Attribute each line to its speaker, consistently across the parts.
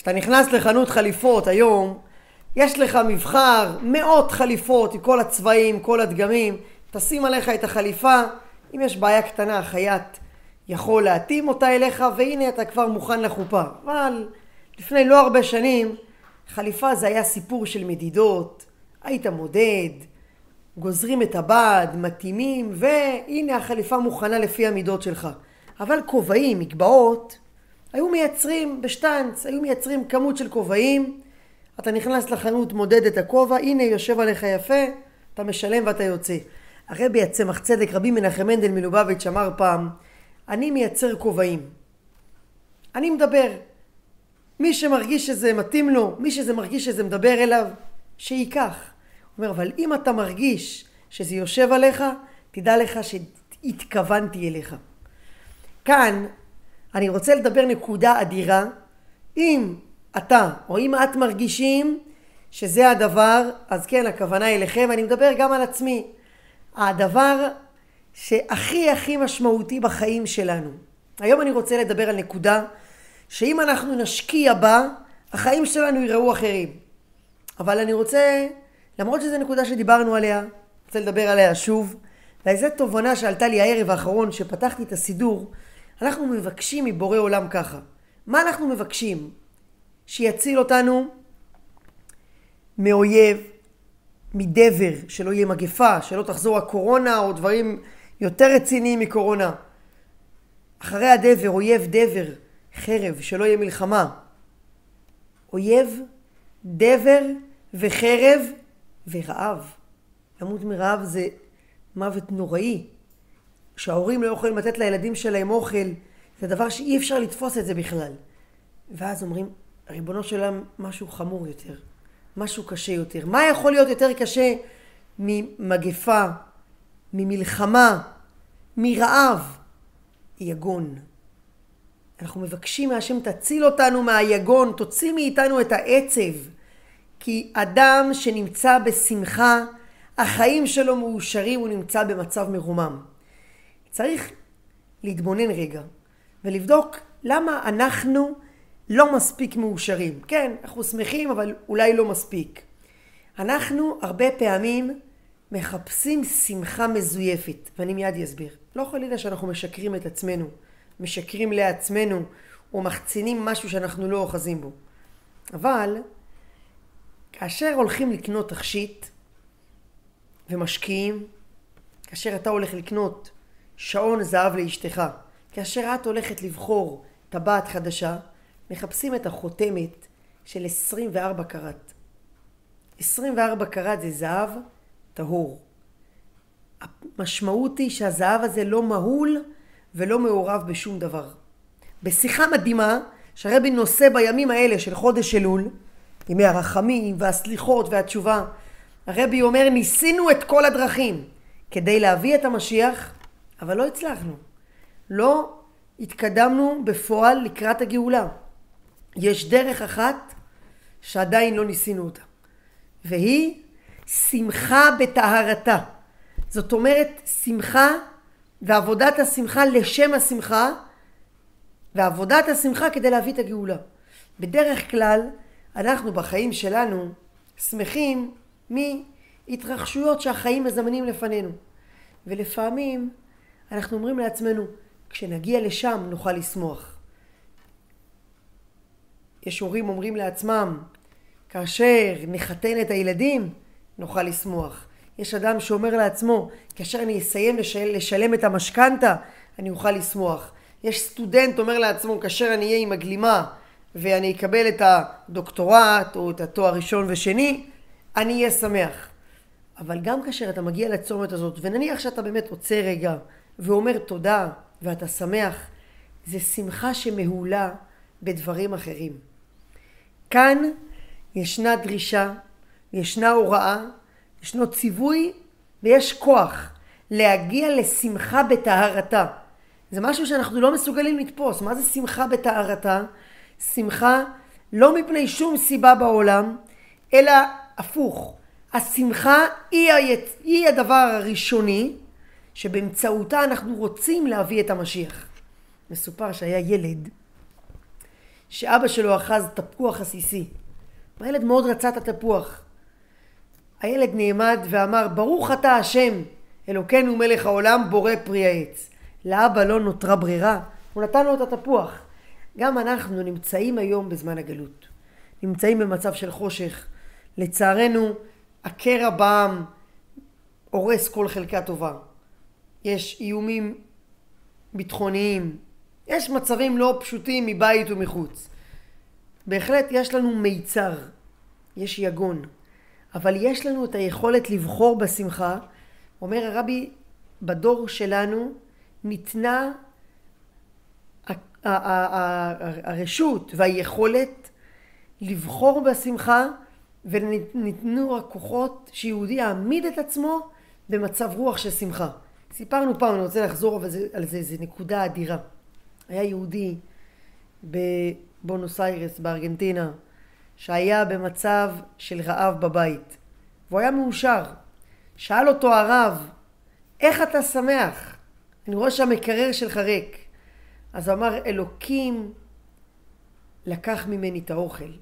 Speaker 1: כשאתה נכנס לחנות חליפות היום, יש לך מבחר, מאות חליפות עם כל הצבעים, כל הדגמים, תשים עליך את החליפה, אם יש בעיה קטנה, החייט יכול להתאים אותה אליך, והנה אתה כבר מוכן לחופה. אבל לפני לא הרבה שנים, חליפה זה היה סיפור של מדידות, היית מודד, גוזרים את הבד, מתאימים, והנה החליפה מוכנה לפי המידות שלך. אבל כובעים, מקבעות, היו מייצרים בשטאנץ, היו מייצרים כמות של כובעים, אתה נכנס לחנות, מודד את הכובע, הנה יושב עליך יפה, אתה משלם ואתה יוצא. הרבי הצמח צדק, רבי מנחם מנדל מלובביץ' אמר פעם, אני מייצר כובעים. אני מדבר. מי שמרגיש שזה מתאים לו, מי שזה מרגיש שזה מדבר אליו, שייקח. הוא אומר, אבל אם אתה מרגיש שזה יושב עליך, תדע לך שהתכוונתי אליך. כאן אני רוצה לדבר נקודה אדירה. אם אתה או אם את מרגישים שזה הדבר, אז כן, הכוונה אליכם, ואני מדבר גם על עצמי. הדבר שהכי הכי משמעותי בחיים שלנו. היום אני רוצה לדבר על נקודה שאם אנחנו נשקיע בה, החיים שלנו ייראו אחרים. אבל אני רוצה, למרות שזו נקודה שדיברנו עליה, רוצה לדבר עליה שוב, וזו תובנה שעלתה לי הערב האחרון, שפתחתי את הסידור, אנחנו מבקשים מבורא עולם ככה. מה אנחנו מבקשים? שיציל אותנו מאויב, מדבר, שלא יהיה מגפה, שלא תחזור הקורונה או דברים יותר רציניים מקורונה. אחרי הדבר, אויב דבר, חרב, שלא יהיה מלחמה. אויב, דבר וחרב ורעב. למות מרעב זה מוות נוראי. שההורים לא יכולים לתת לילדים שלהם אוכל, זה דבר שאי אפשר לתפוס את זה בכלל. ואז אומרים, ריבונו של עולם, משהו חמור יותר, משהו קשה יותר. מה יכול להיות יותר קשה ממגפה, ממלחמה, מרעב? יגון. אנחנו מבקשים מהשם תציל אותנו מהיגון, תוציא מאיתנו את העצב. כי אדם שנמצא בשמחה, החיים שלו מאושרים, הוא נמצא במצב מרומם. צריך להתבונן רגע ולבדוק למה אנחנו לא מספיק מאושרים. כן, אנחנו שמחים, אבל אולי לא מספיק. אנחנו הרבה פעמים מחפשים שמחה מזויפת, ואני מיד אסביר. לא חלילה שאנחנו משקרים את עצמנו, משקרים לעצמנו, או מחצינים משהו שאנחנו לא אוחזים בו. אבל כאשר הולכים לקנות תכשיט ומשקיעים, כאשר אתה הולך לקנות שעון זהב לאשתך, כאשר את הולכת לבחור טבעת חדשה, מחפשים את החותמת של 24 קראט. 24 קראט זה זהב טהור. המשמעות היא שהזהב הזה לא מהול ולא מעורב בשום דבר. בשיחה מדהימה שהרבי נושא בימים האלה של חודש אלול, ימי הרחמים והסליחות והתשובה, הרבי אומר ניסינו את כל הדרכים כדי להביא את המשיח, אבל לא הצלחנו. לא התקדמנו בפועל לקראת הגאולה. יש דרך אחת שעדיין לא ניסינו אותה, והיא שמחה בטהרתה. זאת אומרת, שמחה ועבודת השמחה לשם השמחה, ועבודת השמחה כדי להביא את הגאולה. בדרך כלל, אנחנו בחיים שלנו שמחים מהתרחשויות שהחיים מזמנים לפנינו. ולפעמים אנחנו אומרים לעצמנו, כשנגיע לשם נוכל לשמוח. יש הורים אומרים לעצמם, כאשר נחתן את הילדים, נוכל לשמוח. יש אדם שאומר לעצמו, כאשר אני אסיים לשל, לשלם את המשכנתה, אני אוכל לשמוח. יש סטודנט אומר לעצמו, כאשר אני אהיה עם הגלימה ואני אקבל את הדוקטורט או את התואר ראשון ושני, אני אהיה שמח. אבל גם כאשר אתה מגיע לצומת הזאת, ונניח שאתה באמת עוצר רגע ואומר תודה ואתה שמח, זה שמחה שמהולה בדברים אחרים. כאן ישנה דרישה, ישנה הוראה, ישנו ציווי ויש כוח להגיע לשמחה בטהרתה. זה משהו שאנחנו לא מסוגלים לתפוס. מה זה שמחה בטהרתה? שמחה לא מפני שום סיבה בעולם, אלא הפוך. השמחה היא, היצ... היא הדבר הראשוני שבאמצעותה אנחנו רוצים להביא את המשיח. מסופר שהיה ילד שאבא שלו אחז תפוח עסיסי. הילד מאוד רצה את התפוח. הילד נעמד ואמר, ברוך אתה השם, אלוקינו מלך העולם, בורא פרי העץ. לאבא לא נותרה ברירה, הוא נתן לו את התפוח. גם אנחנו נמצאים היום בזמן הגלות. נמצאים במצב של חושך. לצערנו, הקרע בעם הורס כל חלקה טובה. יש איומים ביטחוניים, יש מצבים לא פשוטים מבית ומחוץ. בהחלט יש לנו מיצר, יש יגון, אבל יש לנו את היכולת לבחור בשמחה. אומר הרבי, בדור שלנו ניתנה הרשות והיכולת לבחור בשמחה וניתנו הכוחות שיהודי יעמיד את עצמו במצב רוח של שמחה. סיפרנו פעם, אני רוצה לחזור על זה, על זה, זה נקודה אדירה. היה יהודי בבונוס איירס בארגנטינה, שהיה במצב של רעב בבית, והוא היה מאושר. שאל אותו הרב, איך אתה שמח? אני רואה שהמקרר שלך ריק. אז הוא אמר, אלוקים לקח ממני את האוכל,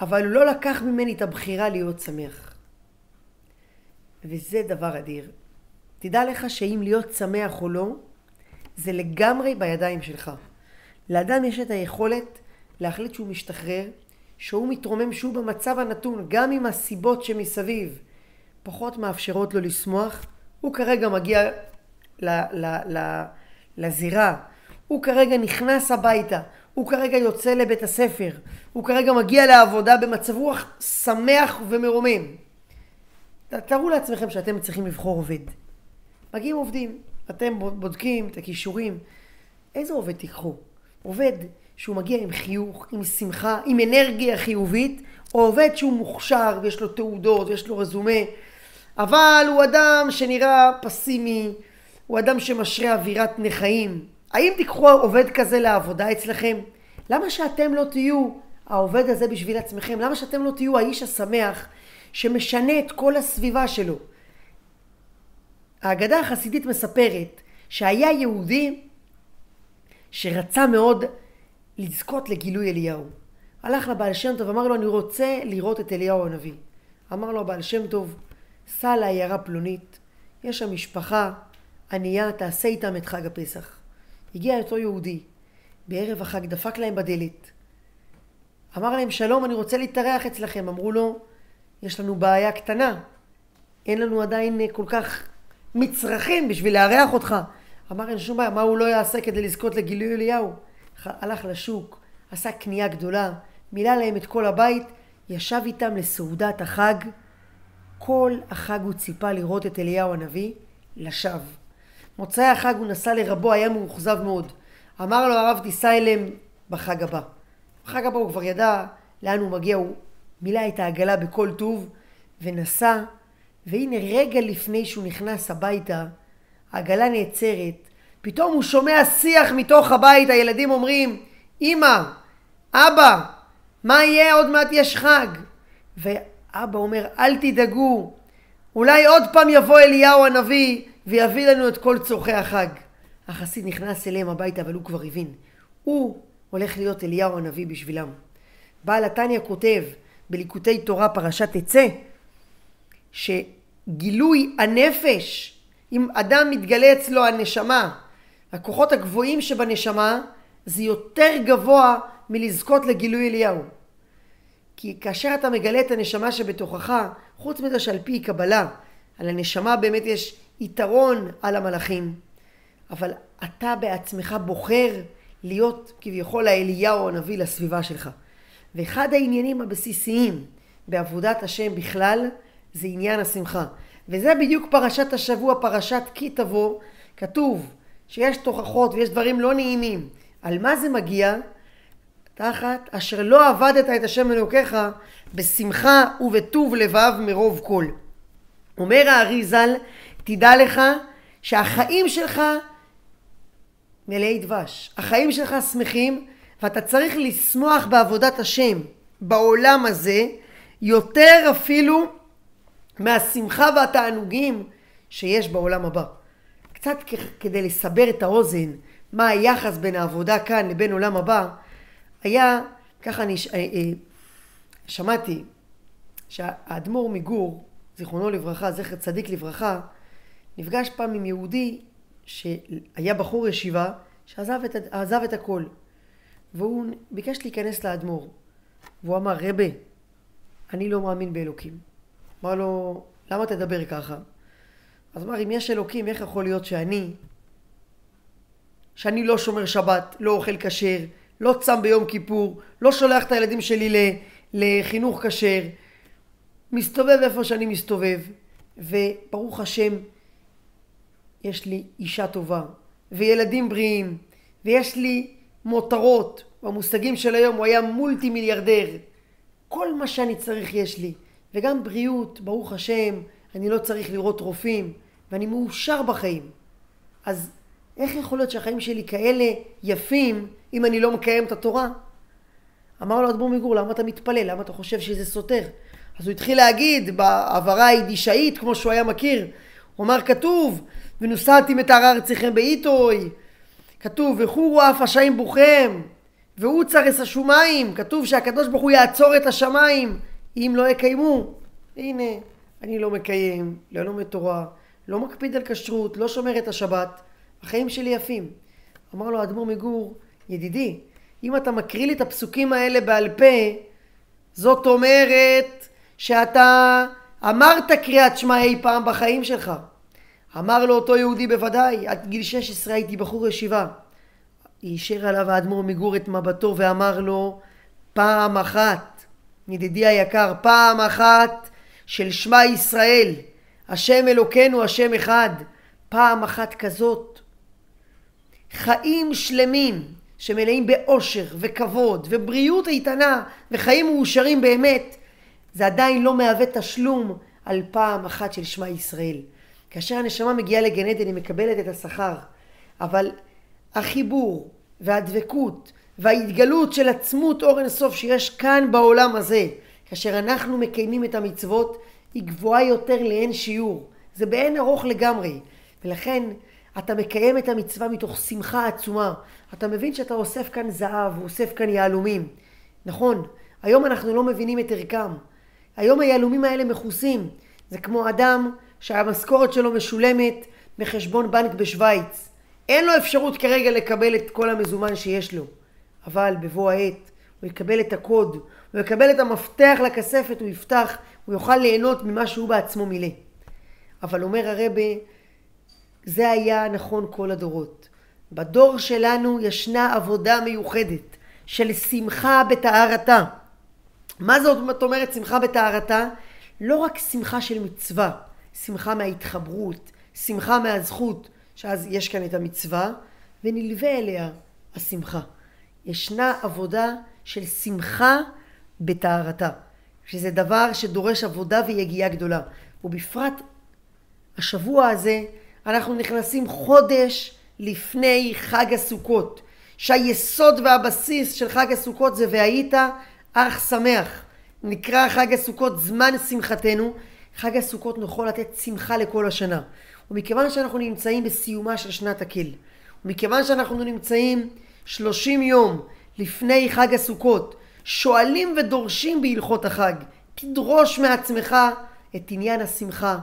Speaker 1: אבל הוא לא לקח ממני את הבחירה להיות שמח. וזה דבר אדיר. תדע לך שאם להיות שמח או לא, זה לגמרי בידיים שלך. לאדם יש את היכולת להחליט שהוא משתחרר, שהוא מתרומם שהוא במצב הנתון, גם אם הסיבות שמסביב פחות מאפשרות לו לשמוח, הוא כרגע מגיע ל, ל, ל, לזירה, הוא כרגע נכנס הביתה, הוא כרגע יוצא לבית הספר, הוא כרגע מגיע לעבודה במצב רוח שמח ומרומם. תארו לעצמכם שאתם צריכים לבחור עובד. מגיעים עובדים, אתם בודקים את הכישורים. איזה עובד תיקחו? עובד שהוא מגיע עם חיוך, עם שמחה, עם אנרגיה חיובית, או עובד שהוא מוכשר ויש לו תעודות ויש לו רזומה, אבל הוא אדם שנראה פסימי, הוא אדם שמשרה אווירת נכאים. האם תיקחו עובד כזה לעבודה אצלכם? למה שאתם לא תהיו העובד הזה בשביל עצמכם? למה שאתם לא תהיו האיש השמח שמשנה את כל הסביבה שלו? האגדה החסידית מספרת שהיה יהודי שרצה מאוד לזכות לגילוי אליהו. הלך לבעל שם טוב, אמר לו, אני רוצה לראות את אליהו הנביא. אמר לו הבעל שם טוב, סע לעיירה פלונית, יש שם משפחה ענייה, תעשה איתם את חג הפסח. הגיע אותו יהודי, בערב החג דפק להם בדלת. אמר להם, שלום, אני רוצה להתארח אצלכם. אמרו לו, יש לנו בעיה קטנה, אין לנו עדיין כל כך מצרכים בשביל לארח אותך. אמר אין שום בעיה, מה הוא לא יעשה כדי לזכות לגילוי אליהו? הלך לשוק, עשה קנייה גדולה, מילא להם את כל הבית, ישב איתם לסעודת החג. כל החג הוא ציפה לראות את אליהו הנביא, לשווא. מוצאי החג הוא נסע לרבו, היה מאוכזב מאוד. אמר לו הרב תיסע אליהם בחג הבא. בחג הבא הוא כבר ידע לאן הוא מגיע, הוא מילא את העגלה בכל טוב ונסע והנה רגע לפני שהוא נכנס הביתה, העגלה נעצרת, פתאום הוא שומע שיח מתוך הבית, הילדים אומרים, אמא, אבא, מה יהיה? עוד מעט יש חג. ואבא אומר, אל תדאגו, אולי עוד פעם יבוא אליהו הנביא ויביא לנו את כל צורכי החג. החסיד נכנס אליהם הביתה, אבל הוא כבר הבין. הוא הולך להיות אליהו הנביא בשבילם. בעל התניא כותב בליקוטי תורה פרשת תצא, שגילוי הנפש, אם אדם מתגלה אצלו הנשמה, הכוחות הגבוהים שבנשמה, זה יותר גבוה מלזכות לגילוי אליהו. כי כאשר אתה מגלה את הנשמה שבתוכך, חוץ מזה שעל פי קבלה, על הנשמה באמת יש יתרון על המלאכים, אבל אתה בעצמך בוחר להיות כביכול האליהו הנביא לסביבה שלך. ואחד העניינים הבסיסיים בעבודת השם בכלל, זה עניין השמחה. וזה בדיוק פרשת השבוע, פרשת כי תבוא, כתוב שיש תוכחות ויש דברים לא נעימים. על מה זה מגיע? תחת אשר לא עבדת את השם אלוקיך בשמחה ובטוב לבב מרוב כל. אומר הארי ז"ל, תדע לך שהחיים שלך מלאי דבש. החיים שלך שמחים ואתה צריך לשמוח בעבודת השם בעולם הזה יותר אפילו מהשמחה והתענוגים שיש בעולם הבא. קצת כדי לסבר את האוזן מה היחס בין העבודה כאן לבין עולם הבא, היה, ככה אני ש... אה, אה, שמעתי שהאדמו"ר מגור, זיכרונו לברכה, זכר צדיק לברכה, נפגש פעם עם יהודי שהיה בחור ישיבה שעזב את, את הכל. והוא ביקש להיכנס לאדמו"ר. והוא אמר רבה אני לא מאמין באלוקים אמר לו למה תדבר ככה אז אמר אם יש אלוקים איך יכול להיות שאני שאני לא שומר שבת לא אוכל כשר לא צם ביום כיפור לא שולח את הילדים שלי לחינוך כשר מסתובב איפה שאני מסתובב וברוך השם יש לי אישה טובה, וילדים בריאים, ויש לי מותרות. במושגים של היום הוא היה מולטי מיליארדר. כל מה שאני צריך יש לי. וגם בריאות, ברוך השם, אני לא צריך לראות רופאים, ואני מאושר בחיים. אז איך יכול להיות שהחיים שלי כאלה יפים אם אני לא מקיים את התורה? אמר לו אדמו"ר מגור, למה אתה מתפלל? למה אתה חושב שזה סותר? אז הוא התחיל להגיד בעברה היידישאית, כמו שהוא היה מכיר, הוא אמר כתוב, ונוסעתם את הר ארציכם בעיתוי. כתוב, וחורו אף השעים בוכם, והוא צרס השומיים. כתוב שהקדוש ברוך הוא יעצור את השמיים, אם לא יקיימו. הנה, אני לא מקיים, לא לומד תורה, לא מקפיד על כשרות, לא שומר את השבת. החיים שלי יפים. אמר לו האדמו"ר מגור, ידידי, אם אתה מקריא לי את הפסוקים האלה בעל פה, זאת אומרת שאתה אמרת קריאת שמע אי פעם בחיים שלך. אמר לו אותו יהודי בוודאי, עד גיל 16 הייתי בחור ישיבה. אישר עליו האדמו"ר מגור את מבטו ואמר לו, פעם אחת, ידידי היקר, פעם אחת של שמע ישראל, השם אלוקינו, השם אחד, פעם אחת כזאת. חיים שלמים שמלאים באושר וכבוד ובריאות איתנה וחיים מאושרים באמת, זה עדיין לא מהווה תשלום על פעם אחת של שמע ישראל. כאשר הנשמה מגיעה לגן עדן היא מקבלת את השכר, אבל החיבור והדבקות וההתגלות של עצמות אור אינסוף שיש כאן בעולם הזה, כאשר אנחנו מקיימים את המצוות, היא גבוהה יותר לאין שיעור. זה באין ארוך לגמרי. ולכן אתה מקיים את המצווה מתוך שמחה עצומה. אתה מבין שאתה אוסף כאן זהב, אוסף כאן יהלומים. נכון, היום אנחנו לא מבינים את ערכם. היום היהלומים האלה מכוסים. זה כמו אדם שהמשכורת שלו משולמת מחשבון בנק בשוויץ. אין לו אפשרות כרגע לקבל את כל המזומן שיש לו. אבל בבוא העת הוא יקבל את הקוד, הוא יקבל את המפתח לכספת, הוא יפתח, הוא יוכל ליהנות ממה שהוא בעצמו מילא. אבל אומר הרבה, זה היה נכון כל הדורות. בדור שלנו ישנה עבודה מיוחדת של שמחה בטהרתה. מה זאת אומרת שמחה בטהרתה? לא רק שמחה של מצווה, שמחה מההתחברות, שמחה מהזכות, שאז יש כאן את המצווה, ונלווה אליה השמחה. ישנה עבודה של שמחה בטהרתה, שזה דבר שדורש עבודה ויגיעה גדולה. ובפרט השבוע הזה אנחנו נכנסים חודש לפני חג הסוכות, שהיסוד והבסיס של חג הסוכות זה והיית אך שמח. נקרא חג הסוכות זמן שמחתנו, חג הסוכות יכול לתת שמחה לכל השנה. ומכיוון שאנחנו נמצאים בסיומה של שנת הכל, ומכיוון שאנחנו נמצאים שלושים יום לפני חג הסוכות, שואלים ודורשים בהלכות החג, תדרוש מעצמך את עניין השמחה.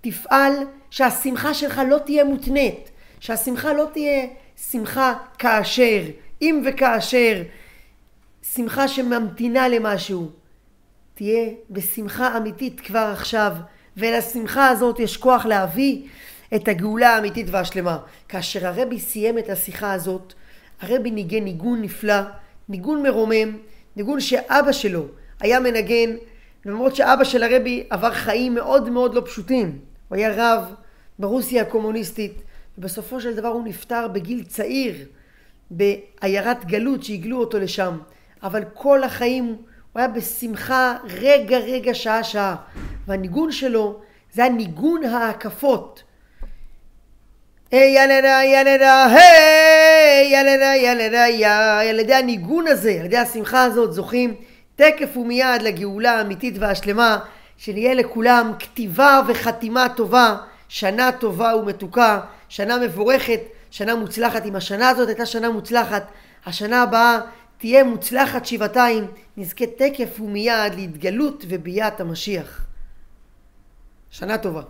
Speaker 1: תפעל שהשמחה שלך לא תהיה מותנית, שהשמחה לא תהיה שמחה כאשר, אם וכאשר, שמחה שממתינה למשהו, תהיה בשמחה אמיתית כבר עכשיו, ולשמחה הזאת יש כוח להביא את הגאולה האמיתית והשלמה. כאשר הרבי סיים את השיחה הזאת, הרבי ניגן ניגון נפלא, ניגון מרומם, ניגון שאבא שלו היה מנגן, למרות שאבא של הרבי עבר חיים מאוד מאוד לא פשוטים. הוא היה רב ברוסיה הקומוניסטית, ובסופו של דבר הוא נפטר בגיל צעיר בעיירת גלות שהגלו אותו לשם. אבל כל החיים הוא היה בשמחה רגע רגע שעה שעה והניגון שלו זה הניגון ההקפות היי ילדה ילדה היי ילדה ילדה יא על ידי הניגון הזה על ידי השמחה הזאת זוכים תקף ומיד לגאולה האמיתית והשלמה שנהיה לכולם כתיבה וחתימה טובה שנה טובה ומתוקה שנה מבורכת שנה מוצלחת אם השנה הזאת הייתה שנה מוצלחת השנה הבאה תהיה מוצלחת שבעתיים, נזכה תקף ומיד להתגלות וביאת המשיח. שנה טובה.